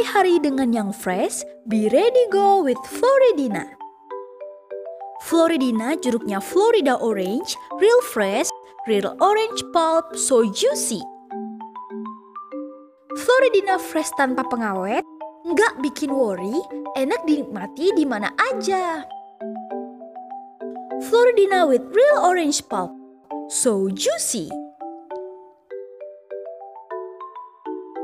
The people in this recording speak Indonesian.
Mulai hari dengan yang fresh, be ready go with Floridina. Floridina jeruknya Florida Orange, real fresh, real orange pulp, so juicy. Floridina fresh tanpa pengawet, nggak bikin worry, enak dinikmati di mana aja. Floridina with real orange pulp, so juicy.